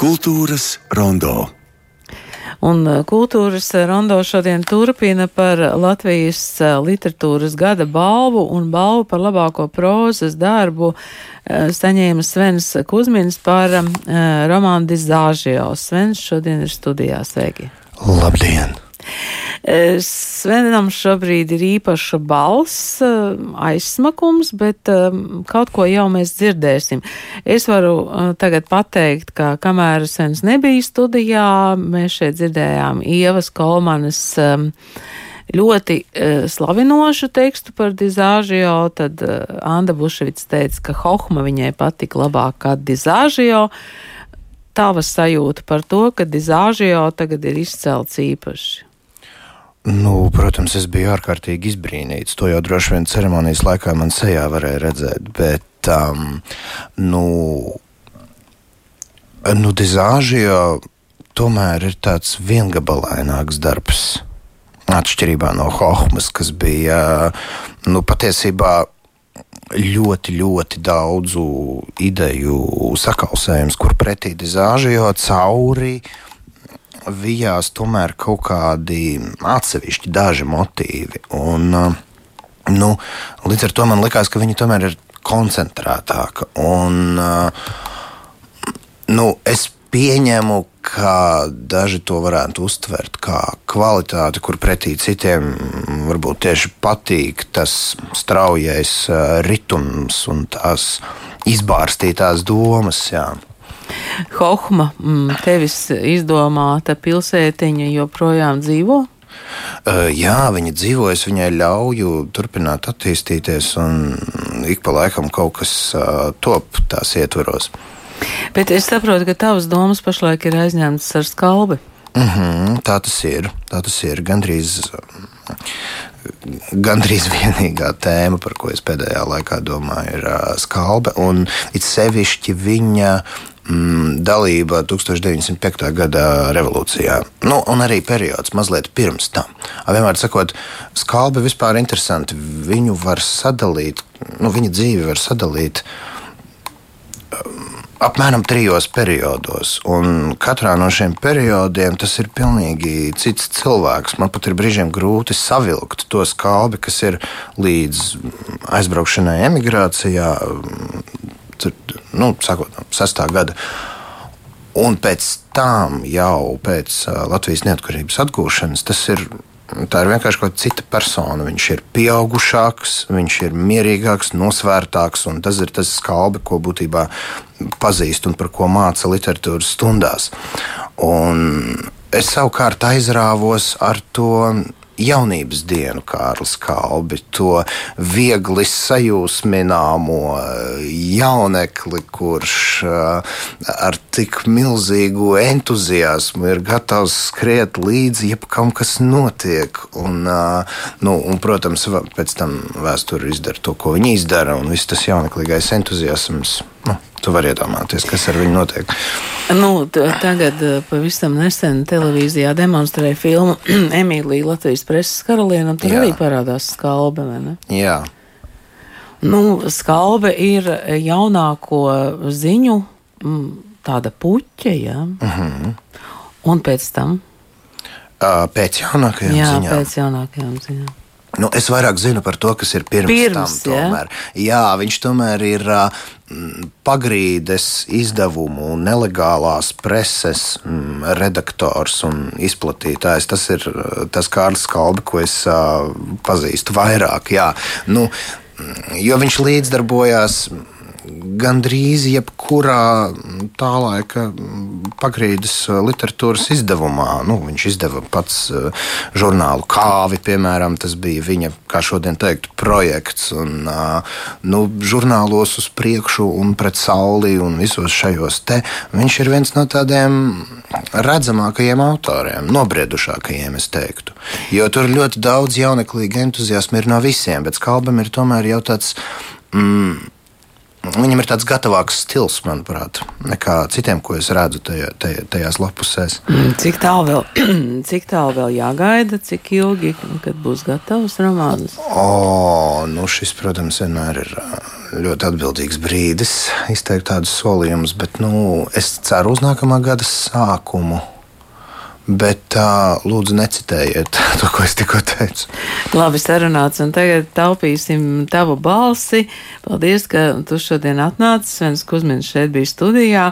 Kultūras rondo. Un uh, kultūras rondo šodien turpina par Latvijas uh, literatūras gada balvu un balvu par labāko prozas darbu saņēma Svens Kuzmins par romānu Dizāžio. Svens šodien ir studijā. Sveiki! Labdien! Svenam šobrīd ir īpaša balss, aizsmakums, bet kaut ko jau mēs dzirdēsim. Es varu tagad pateikt, ka kamēr Svens nebija studijā, mēs šeit dzirdējām Ievas Kolmanas ļoti slavinošu tekstu par dizāžio, tad Anda Buševics teica, ka Hohma viņai patika labāk kā dizāžio. Tavas sajūta par to, ka dizāžio tagad ir izcelts īpaši. Nu, protams, es biju ārkārtīgi izbrīnīts. To jau droši vien ceremonijas laikā man sejā varēja redzēt. Bet, um, nu, nu dizāžija tomēr ir tāds viengabalaināks darbs. Atšķirībā no Hohmas, kas bija nu, patiesībā ļoti, ļoti daudzu ideju sakausējums, kur pretī dizāžijā cauri uh, vijās tomēr kaut kādi atsevišķi daži motīvi. Un, uh, nu, līdz ar to man likās, ka viņi tomēr ir koncentrētāka. Un, uh, nu, es pieņemu, ka daži to varētu uztvert kā kvalitāti, kur pretī citiem varbūt tieši patīk tas straujais uh, ritms un tās izbārstītās domas. Jā. Hohma, mm, tevis izdomāta pilsētiņa joprojām dzīvo? Jā, viņa dzīvo, es viņai ļauju turpināt attīstīties, un ik pa laikam kaut kas top tās ietvaros. Bet es saprotu, ka tavas domas pašlaik ir aizņemtas ar skalbi. Mm -hmm, tā tas ir. Tā tas ir gandrīz, gandrīz vienīgā tēma, par ko es pēdējā laikā domāju, ir uh, skalbe. Un it sevišķi viņa mm, dalība 1905. gada revolūcijā, nu, un arī periods mazliet pirms tam. Vienmēr sakot, skalbi vispār ir interesanti. Viņu var sadalīt, nu, viņa dzīvi var sadalīt. Um, apmēram trijos periodos, un katrā no šiem periodiem tas ir pilnīgi cits cilvēks. Man pat ir brīžiem grūti savilkt to skalbi, kas ir līdz aizbraukšanai emigrācijā, tur, nu, sakot, 6. gada. Un pēc tam, jau pēc Latvijas neatkarības atgūšanas, tas ir Tā ir vienkārši kaut kāda cita persona. Viņš ir pieaugušāks, viņš ir mierīgāks, nosvērtāks, un tas ir tas skalbi, ko būtībā pazīst un par ko māca literatūras stundās. Un es savukārt aizrāvos ar to jaunības dienu Kārlis Kalbi, to viegli sajūsmināmo jaunekli, kurš eh, ar tik milzīgu entuziasmu ir gatavs skriet līdzi jebkam, kas notiek. Un, eh, nu, un, protams, pēc tam vēsture izdara to, ko viņi izdara, un viss tas jauneklīgais entuziasms. Nu, Tu vari iedomāties, kas ar viņu notiek. Nu, tagad eh, pavisam nesen televīzijā demonstrēja filmu Emīlija Latvijas preses karaliene, un tur Jā. arī parādās skalbe? Jā. Nu, skalbe ir jaunāko ziņu tāda puķa, jā. Uh mhm. -huh. Un pēc tam? Pēc jaunākajām jā, ziņām. Pēc jaunākajām ziņām. Nu, es vairāk zinu par to, kas ir pirms, pirms tam. Tomēr. Jā? jā, viņš tomēr ir uh, pagrīdes izdevumu un nelegālās preses mm, redaktors un izplatītājs. Tas ir tas Kārlis Kalbi, ko es uh, pazīstu vairāk. Jā. Nu, jo viņš līdzdarbojās gandrīz jebkurā tā laika pagrīdes literatūras izdevumā. Nu, viņš izdeva pats eh, žurnālu Kāvi, piemēram, tas bija viņa, kā šodien teikt, projekts. Un, eh, nu, žurnālos uz priekšu un pret sauli un visos šajos te viņš ir viens no tādiem redzamākajiem autoriem, nobriedušākajiem, es teiktu. Jo tur ļoti daudz jauneklīga entuziasma ir no visiem, bet Kalbam ir tomēr jau tāds. Mm, Viņam ir tāds gatavāks stils, manuprāt, nekā citiem, ko es redzu tajā, tajā, tajās lapusēs. Mm, cik tālu vēl, cik tālu vēl jāgaida, cik ilgi, kad būs gatavs romāns? O, nu šis, protams, vienmēr ir ļoti atbildīgs brīdis izteikt tādus solījumus, bet nu, es ceru uz nākamā gada sākumu. Bet uh, lūdzu, necitējiet to, ko es tikko teicu. Labi, sarunāts, un tagad taupīsim tavu balsi. Paldies, ka tu šodien atnāci. Svens Kusmins šeit bija studijā.